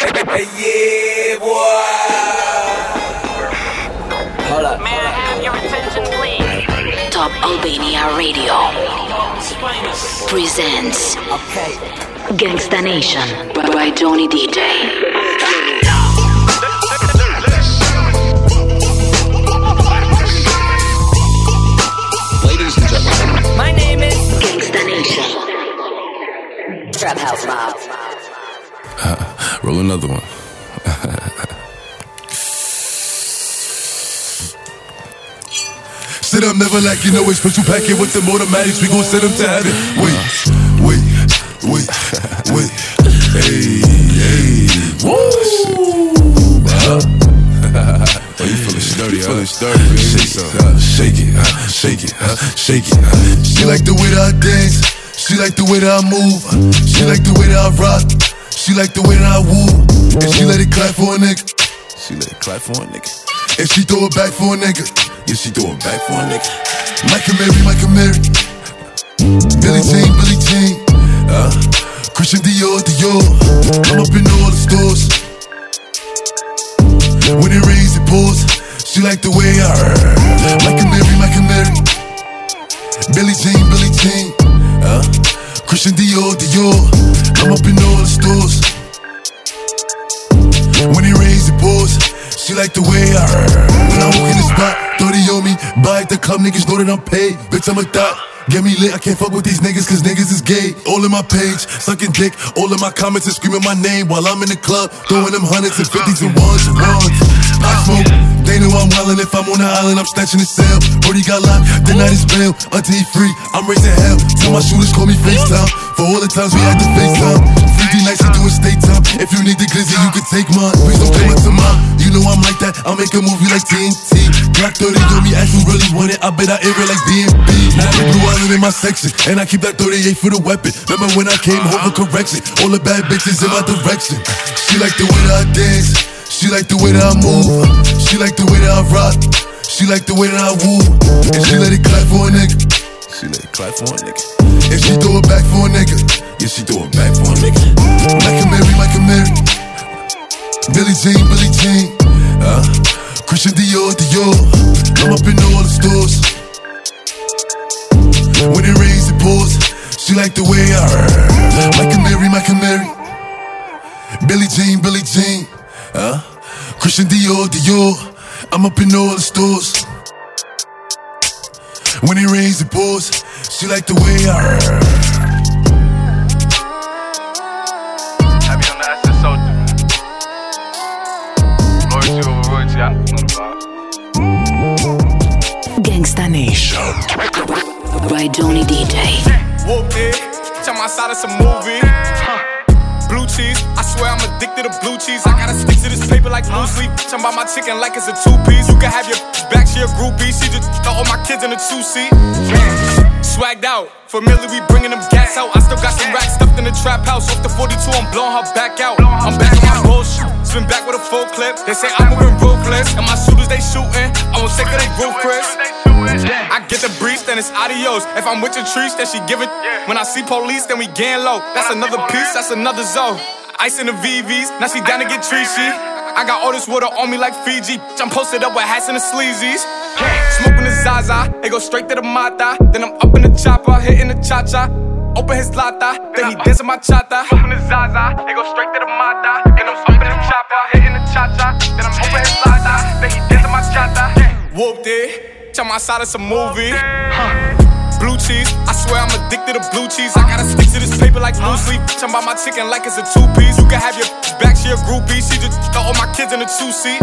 Hey, yeah, boy. Hold up. May I have your attention, please? Top Albania Radio presents Okay. Gangsta Nation by Johnny DJ. Ladies and gentlemen, My name is. Gangsta Nation. Trap House Mob. Uh, Roll another one. Sit up, never like you know it's special packet with them automatics. We gon' send them to heaven. Wait, wait, wait, wait. Hey, hey, woo! Oh, you feeling sturdy, You feeling sturdy, man. Shake Uh, shake it, uh, shake it, uh, shake it. uh. She like the way that I dance. She like the way that I move. She like the way that I rock. She like the way that I woo. And she let it clap for a nigga. She let it clap for a nigga. And she throw it back for a nigga. Yeah, she throw it back for a nigga. Michael Mary, Michael Mary. Billy Jean, Billy Jean. Uh, Christian Dior, Dior. I'm up in all the stores. When it rains, it pours. She like the way I Michael Mary, Michael Mary. Billy Jean, Billy Jean. Uh, Christian Dior, Dior. I'm up in all the stores. When it rains, it pours. She like the way I When I walk in the spot, 30 on me. Buy at the club, niggas know that I'm paid. Bitch, I'm a thot. Get me lit, I can't fuck with these niggas cause niggas is gay. All in my page, sucking dick. All in my comments and screaming my name while I'm in the club. Throwing them hundreds and fifties and ones and ones. I smoke. They know I'm wildin' if I'm on the island, I'm snatching the cell. Brody got locked, the night is bail. Until he free, I'm raising hell. Tell my shooters call me FaceTime. For all the times we had to FaceTime. 50 nights we doing state time. If you need the glizzy, you can take mine. Please don't come up to mine. You know I'm like that. I'll make a movie like TNT. Black 30 on me, ask who really want it. I bet I air it like DMB. Now the blue island in my section. And I keep that 38 for the weapon. Remember when I came home for correction? All the bad bitches in my direction. She like the way that I dance. She like the way that I move. She like the way that I rock. She like the way that I woo. And she let it clap for a nigga. She let it clap for a nigga. And she throw it back for a nigga. Yeah, she throw it back for a nigga. Michael Mary, Michael Mary. Billy Jean, Billy Jean. Uh, Christian Dior, Dior. I'm up in all the stores. When it rains, it pours. She like the way I Michael Mary, Michael Mary. Billy Jean, Billy Jean. Christian Dior, Dior. I'm up in all the stores. When it rains, it pours. She like the way I Happy on the SS soldier, over royalty, I know the. Gangsta Nation by Johnny DJ. Whooped it, time outside of some movie. Addicted to blue cheese. I gotta stick to this paper like blue sleep. Bitch, I'm by my chicken like it's a two piece. You can have your back, she a groupie. She just all my kids in a two seat. Swagged out, familiar, we bringing them gas out. I still got some racks stuffed in the trap house. Off the 42, I'm blowing her back out. I'm back on my bullshit. Spin back with a full clip. They say I'm moving ruthless. And my shooters, they shooting. I won't take of they roof, Chris. I get the breeze, then it's adios. If I'm with your trees, then she give it. When I see police, then we gang low. That's another piece, that's another zone. Ice in the VVs, now she down to get treachy. I got all this water on me like Fiji. I'm posted up with hats and the sleazies. Smoking the Zaza, they go straight to the Mata. Then I'm up in the chopper, hitting the cha cha. Open his lata, then he dancing my chata. Open the Zaza, they go straight to the Mata. Then I'm up in the chopper, hitting the cha cha. Then I'm open his lata, then he dancing my chata. Whooped it, chum outside of some movie. Huh. Blue cheese, I swear I'm addicted to blue cheese. I gotta stick to this paper like blue sleep. Bitch, I'm by my chicken like it's a two piece. You can have your back, she a groupie. She just throw all my kids in a two seat.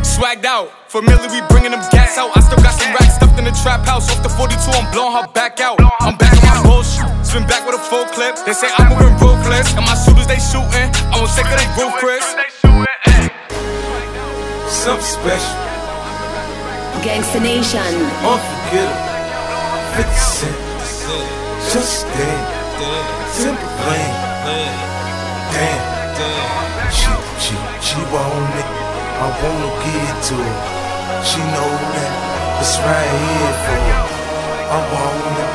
Swagged out, familiar, we bringing them gas out. I still got some racks stuffed in the trap house. Off the 42, I'm blowing her back out. I'm back on my bullshit, spin back with a full clip. They say I'm moving ruthless, and my shooters they shooting. I won't take of they roof, Chris. Something special. Gangsta Nation. Unforgettable. 50 Cent. Just stand. Simple plan. Damn. She, she, she want it. I wanna give it to her. She know that it's right here for her. I wanna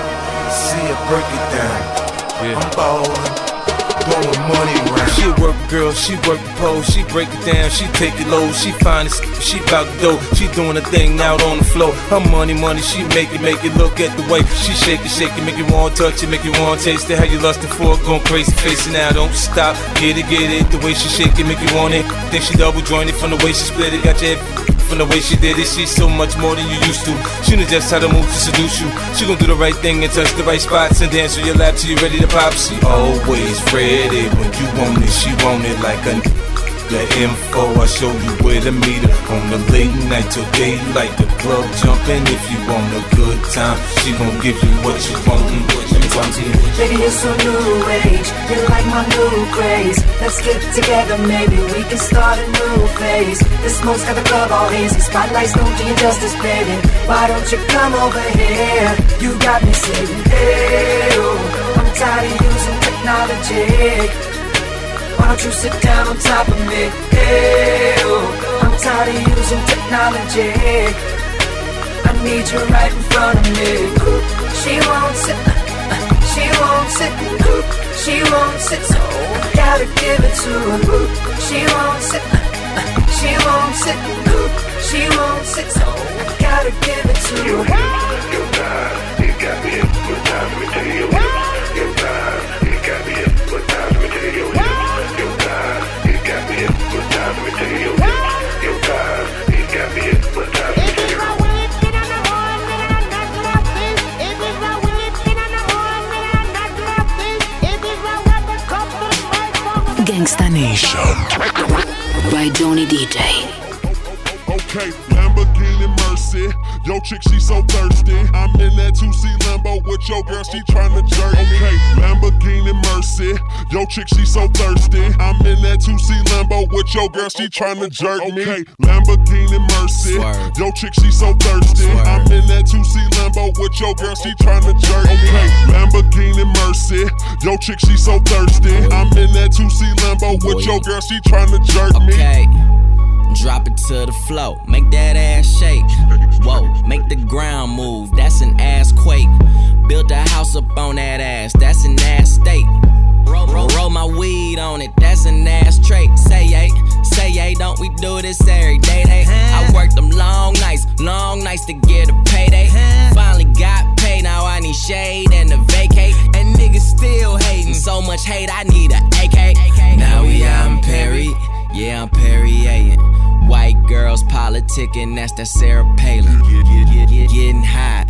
see her break it down. I'm ballin'. Throwing money around. She work girl, she work the pole, she break it down, she take it low, she find it, she bout the dough, she doing a thing out on the floor. Her money, money, she make it, make it look at the way she shake it, shake it, make you want to touch it, make you want to taste it. How you lustin' for it, going crazy, facing now, don't stop, get it, get it. The way she shake it, make you want it. Think she double jointed from the way she split it, got your from the way she did it, she's so much more than you used to. She knows just how to move to seduce you. She gon' do the right thing and touch the right spots and dance on your lap till you're ready to pop. She always ready when you want it. She want it like a the info, I show you where to meet her On the late night till daylight, the club jumping. If you want a good time, she gon' give you what you want and what you want. Baby, you're so new age, you're like my new craze Let's get together, maybe we can start a new phase. The smoke's got the club all hazy, spotlights. Don't do you justice, baby. Why don't you come over here, you got me saying, hey, I'm tired of using technology why don't you sit down on top of me? Hey, oh, I'm tired of using technology. I need you right in front of me. She won't sit, she won't sit, she won't sit, so gotta give it to her. She won't sit, she won't sit, she won't sit, so gotta give it to her. You got, you got me hypnotized, let me tell you. You got, you got me hypnotized, let me tell Nation. By Johnny DJ. Okay, Lamborghini Mercy. Yo, chick, she so thirsty. I'm in that 2C Lambo with your girl, she tryna jerk me. Okay, Lamborghini Mercy. Yo, chick, she so thirsty. I'm in that 2C Lambo with your girl, she tryna jerk me. Okay, Lamborghini Mercy. Yo, chick, she so thirsty. I'm in that 2C Lambo with your girl, she tryna jerk me. Okay, Lamborghini Mercy. Yo, chick, she so thirsty. I'm in that 2C Lambo with your girl, she tryna jerk me. Okay. Drop it to the floor, make that ass shake. Whoa, make the ground move, that's an ass quake. Build a house up on that ass, that's an ass state. Roll, roll, roll my weed on it, that's an ass trait. Say yay, say yay, don't we do this every day? Day. I worked them long nights, long nights to get a payday. Finally got paid, now I need shade and a vacate. And niggas still hating, so much hate, I need a AK. Now we out in Perry, yeah, I'm Perrier. White girls politicking, that's that Sarah Palin. Getting hot,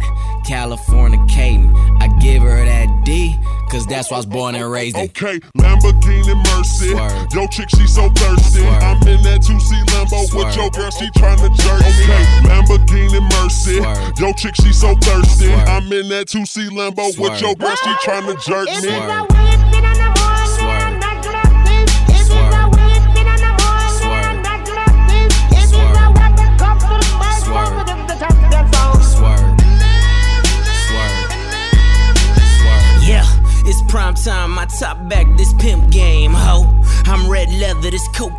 California Caden. I give her that D, cause that's why I was born and raised in. Okay, Lamborghini Mercy. Yo, chick, she so thirsty. I'm in that 2C Lambo with your girl, she tryna jerk me. Okay, Lamborghini Mercy. Yo, chick, she so thirsty. I'm in that 2C Lambo with your girl, she tryna jerk me.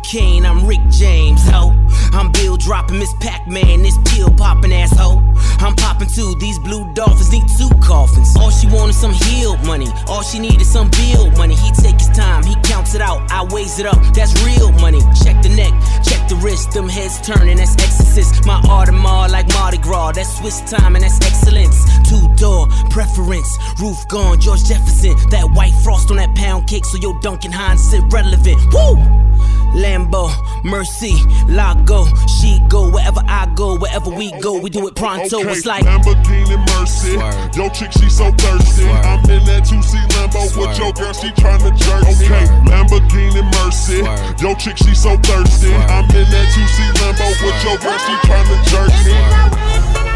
Cocaine, I'm Rick James, ho. I'm Bill dropping Miss Pac Man, this pill popping asshole. I'm popping too, these blue dolphins need two coffins. All she wanted some healed money, all she needed some bill money. He take his time, he counts it out, I weighs it up, that's real money. Check the neck, check the wrist, them heads turning, that's exorcist. My Audemars like Mardi Gras, that's Swiss time and that's excellence. Two door preference, roof gone, George Jefferson. That white frost on that pound cake, so your Duncan Hines is irrelevant. Woo! Lambo, Mercy, Lago, she go wherever I go, wherever we go, we do it pronto. Okay, It's like Lamborghini Mercy. Yo, chick, she so thirsty. I'm in that 2C Lambo with your girl, she tryna jerk me. Okay, Lamborghini Mercy. Yo, chick, she so thirsty. I'm in that 2C Lambo with your girl, she tryna jerk me.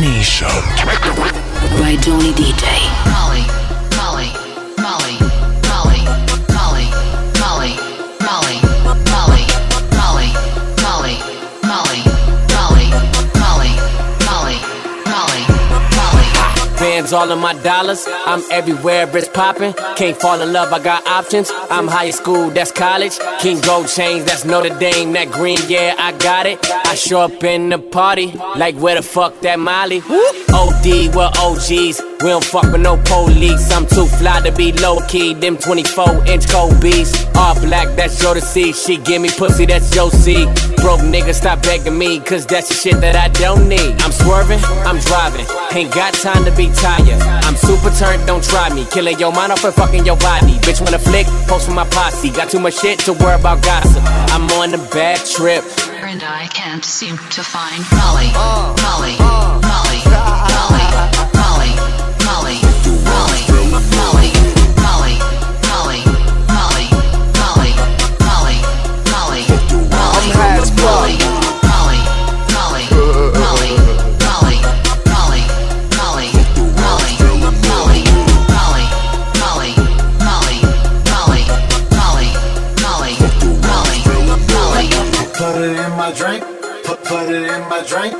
Show by Tony DJ. All of my dollars. I'm everywhere, it's popping. Can't fall in love, I got options. I'm high school, that's college. King Gold Chains, that's Notre Dame. That green, yeah, I got it. I show up in the party, like where the fuck that Molly? OD, we're OGs. We don't fuck with no police. I'm too fly to be low key. Them 24 inch Kobe's. All black, that's your to see. She give me pussy, that's your see. Broke nigga, stop begging me, cause that's the shit that I don't need. I'm swerving, I'm driving. Ain't got time to be tired. I'm super turned, don't try me. Killing your mind off and fucking your body. Bitch, wanna flick, post with my posse. Got too much shit to worry about gossip. I'm on a bad trip. And I can't seem to find. Molly. Molly. My drink. Put put it in my drink.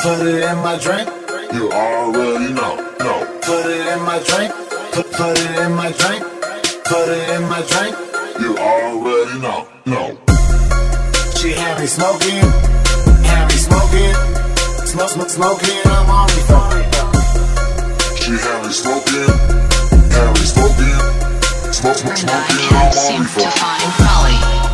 Put it in my drink. You already know, no. Put it in my drink. Put put it in my drink. Put it in my drink. You already know, no. She had me smoking. Had me smoking. Smoke smoke smoking. I'm on me phone. She had me smoking, had me smoking, smoke, smoke, And I smoking. can't I'm seem on to for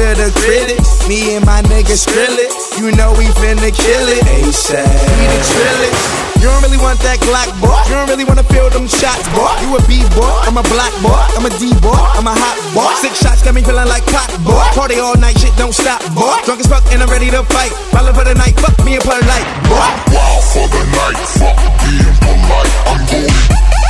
to the critics. Me and my niggas nigga it. You know we finna kill it. ASAP. We the Trillix. You don't really want that Glock, boy. You don't really wanna feel them shots, boy. You a B boy, I'm a black boy, I'm a D boy, I'm a hot boy. Six shots got me feeling like pop, boy. Party all night, shit don't stop, boy. Drunk as fuck and I'm ready to fight. Ballin' for the night, fuck me and light, boy. wild for the night, fuck being polite. I'm going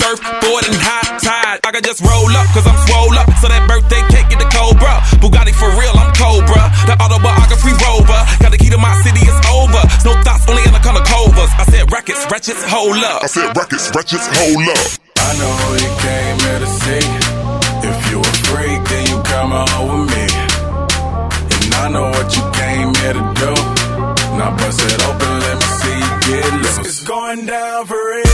Surfboard and high tide. I can just roll up, cause I'm swole up. So that birthday cake get the Cobra. Bugatti for real, I'm Cobra. The autobiography rover. Got the key to my city, it's over. No thoughts, only in the color covers. I said rackets, ratchets, hold up. I said rackets, wretches, hold up. I know who you came here to see. If you a freak, then you come on with me. And I know what you came here to do. Now bust it open, let me see you get loose. It's going down for real.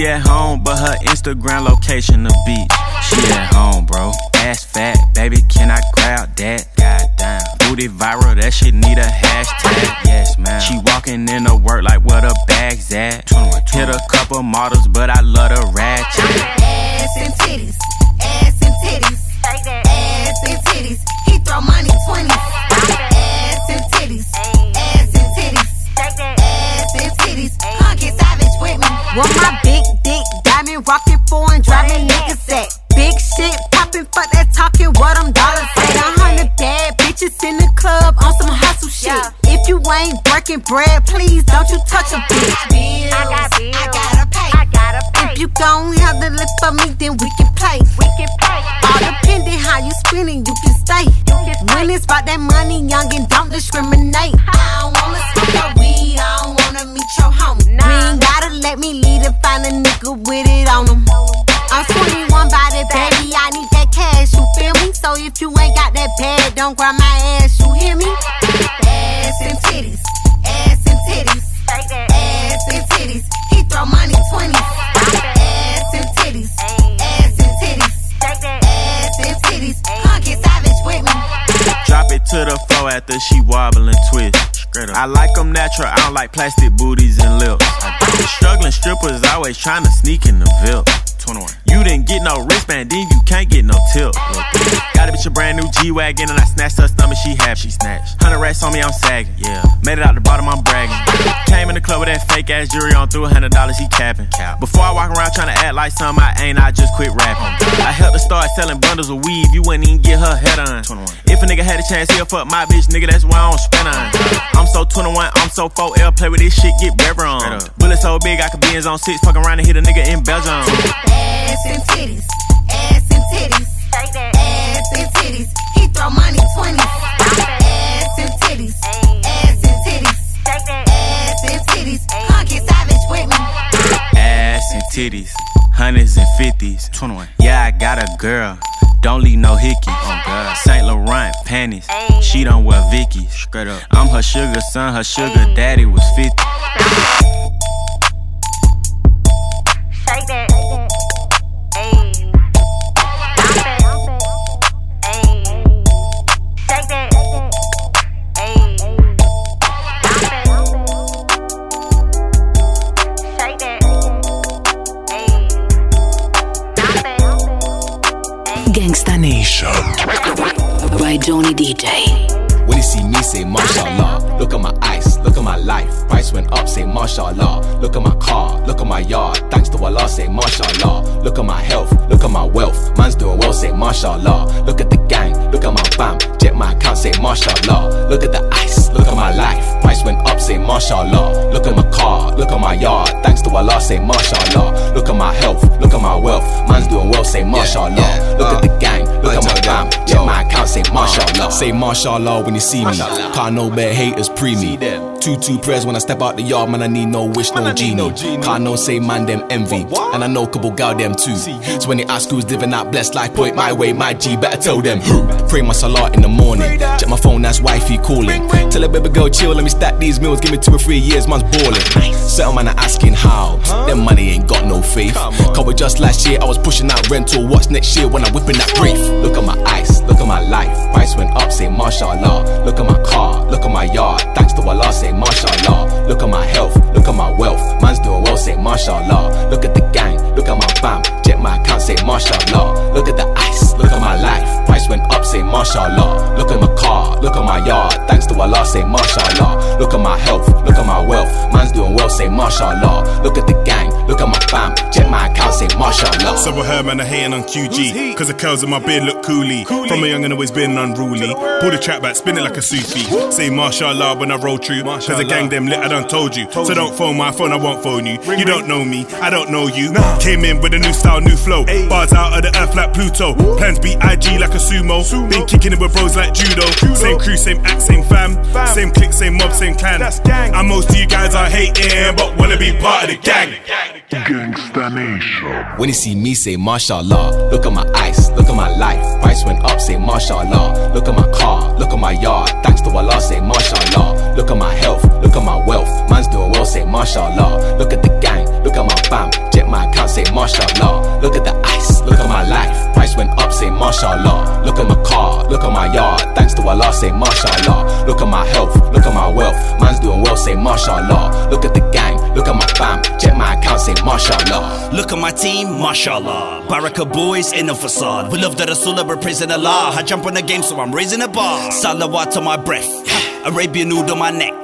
She at home, but her Instagram location the beach. She at home, bro. Ass fat, baby, can I grab that? Goddamn. Booty viral, that shit need a hashtag. Yes, man. She walking in to work like where the bags at. Hit a couple models, but I love the ratchet. Ass and titties, with. My big dick, diamond rockin' foreign, driving niggas at. Big shit poppin', fuck that talking, what I'm dollars at. A hundred bad bitches in the club on some hustle shit. If you ain't working bread, please don't you touch a bitch. I got bills. I gotta pay. I gotta pay. If you don't have the lip for me, then we can play. We can play. All depending how you spending, you can stay. When it's about that money, young and don't discriminate. I don't wanna smoke your weed. I don't wanna meet your homie. You ain't gotta let me lead to find a nigga with it on him. I'm 21 by the baby, I need that cash, you feel me? So if you ain't got that bag, don't grab my ass, you hear me? Ass and titties, ass and titties, ass and titties. He throw money twenties. Ass and titties, ass and titties, ass and titties. Come get savage with me. Drop it to the floor after she wobble and twist. I like them natural, I don't like plastic booties and lips. Struggling strippers always trying to sneak in the VIP. 21. You didn't get no wristband, then you can't get no tip. Got a bitch a brand new G Wagon and I snatched her stomach, she happy. She snatched. 100 racks on me, I'm sagging. Yeah. Made it out the bottom, I'm bragging. Came in the club with that fake ass jewelry on, threw a hundred dollars, he capping. Before I walk around trying to act like something I ain't, I just quit rapping. I helped her start selling bundles of weed, you wouldn't even get her head on. 21. If a nigga had a chance, he'll fuck my bitch, nigga, that's why I don't spend on. I'm so 21, I'm so 4L, play with this shit, get better on. Bullet so big, I could be in zone 6, fuck around and hit a nigga in Belgium. Ass and titties, ass and titties, ass and titties. He throw money twenties. Ass and titties, ass and titties, ass and titties. Come get savage with me. Ass and titties, hundreds and fifties. 21. Yeah, I got a girl. Don't leave no hickey. Oh God. Saint Laurent panties. She don't wear Vicky. Straight up. I'm her sugar son. Her sugar daddy was 50. Shake that. Johnny DJ. When you see me, say mashallah. Look at my ice, look at my life. Price went up, say mashallah. Look at my car, look at my yard. Thanks to Allah, say mashallah. Look at my health, look at my wealth. Man's doing well, say mashallah. Look at the gang, look at my bam. check my account, say mashallah. Look at the ice, look at my life. Price went up, say mashallah. Look at my car, look at my yard. Thanks to Allah, say mashallah. Look at my health, look at my wealth. Man's doing well, say mashallah. Look at the gang, look at my bam. Jet my account, say mashallah. Say mashallah when you see me. Car no bad haters pre me. Two two prayers when I step out the yard, man. I need no wish, no genie. Car no say man them envy, and I know couple gal them too. So when they ask who's living that blessed life, point my way, my G. Better tell them who. Pray my salah in the morning. Check my phone, that's wifey calling. Tell a baby girl chill, let me stack these meals. Give me two or three years, man's balling. Certain man are asking how. Them money ain't got no faith. Cover just last year, I was pushing that rental. What's next year when I'm whipping that brief? Look at my ice, look at my life. Price went up, say mashallah. Look at my car, look at my yard. Thanks to Allah, say mashallah. Look at my health, look at my wealth. Man's doing well, say mashallah. Look at the gang, look at my bam. Jet my account, say mashallah. Look at the ice, look at my life. Price went up, say mashallah. Look at my car, look at my yard. Thanks to Allah, say mashallah. Look at my health, look at my wealth. Man's doing well, say mashallah. Look at the gang, look at my bam. check my account, say mashallah. Some of her man are hating on QG. Cause the curls in my beard look coolie. From a young and always been unruly. Pull the trap back, spin it like a Sufi. Say mashallah when I roll through. Cause the gang them lit, I done told you. So don't phone my phone, I won't phone you. You don't know me, I don't know you. Came in with a new style, new flow. Bars out of the earth like Pluto. Plans beat IG like a sumo. Been kicking it with bros like judo. Same crew, same act, same fam. Same clique, same mob, same clan. And most of you guys are hating. but wanna be part of the gang. Gangsta Nation. When you see me, say mashallah. Look at my ice, look at my life. Price went up, say mashallah. Look at my car, look at my yard. Thanks to Allah, say mashallah. Look at my health, look at my wealth. Man's doing well, say mashallah. Look at the gang, look at my fam. Jet my account, say mashallah. Look at the ice, look at my life. Price went up, say mashallah. Look at my car, look at my yard. Thanks to Allah, say mashallah. Look at my health, look at my wealth. Man's doing well, say mashallah. Look at the gang, look at my fam. Check my account, say mashallah. Look at my team, mashallah. Baraka boys in the facade. We love the Rasulullah, we're praising Allah. I jump on the game, so I'm raising the bar. Salawat on my breath. Arabian noodle on my neck.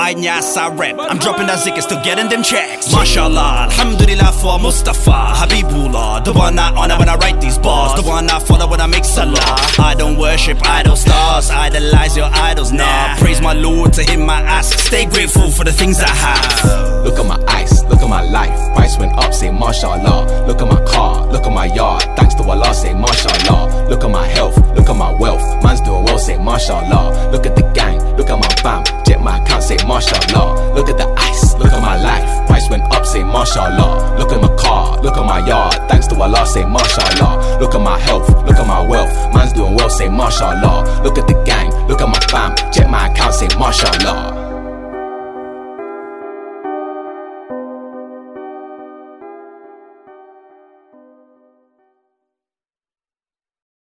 I rep. I'm dropping that zik, still getting them checks. Mashallah, Alhamdulillah for Mustafa, Habibullah. The one I honor when I write these bars. The one I follow when I make salah. I don't worship idol stars, idolize your idols now. Praise my Lord to him my ass. Stay grateful for the things I have. Look at my ice, look at my life. Price went up, say mashallah. Look at my car, look at my yard. Thanks to Allah, say mashallah. Look at my health, look at my wealth. Man's doing well, say mashallah. Look at the gang, look at my fam. My account, say martial law. Look at the ice, look at my life. Price went up, say law Look at my car, look at my yard. Thanks to Allah, say martial law. Look at my health, look at my wealth. Man's doing well, say mashallah. Look at the gang, look at my fam. Check my account, say mashallah.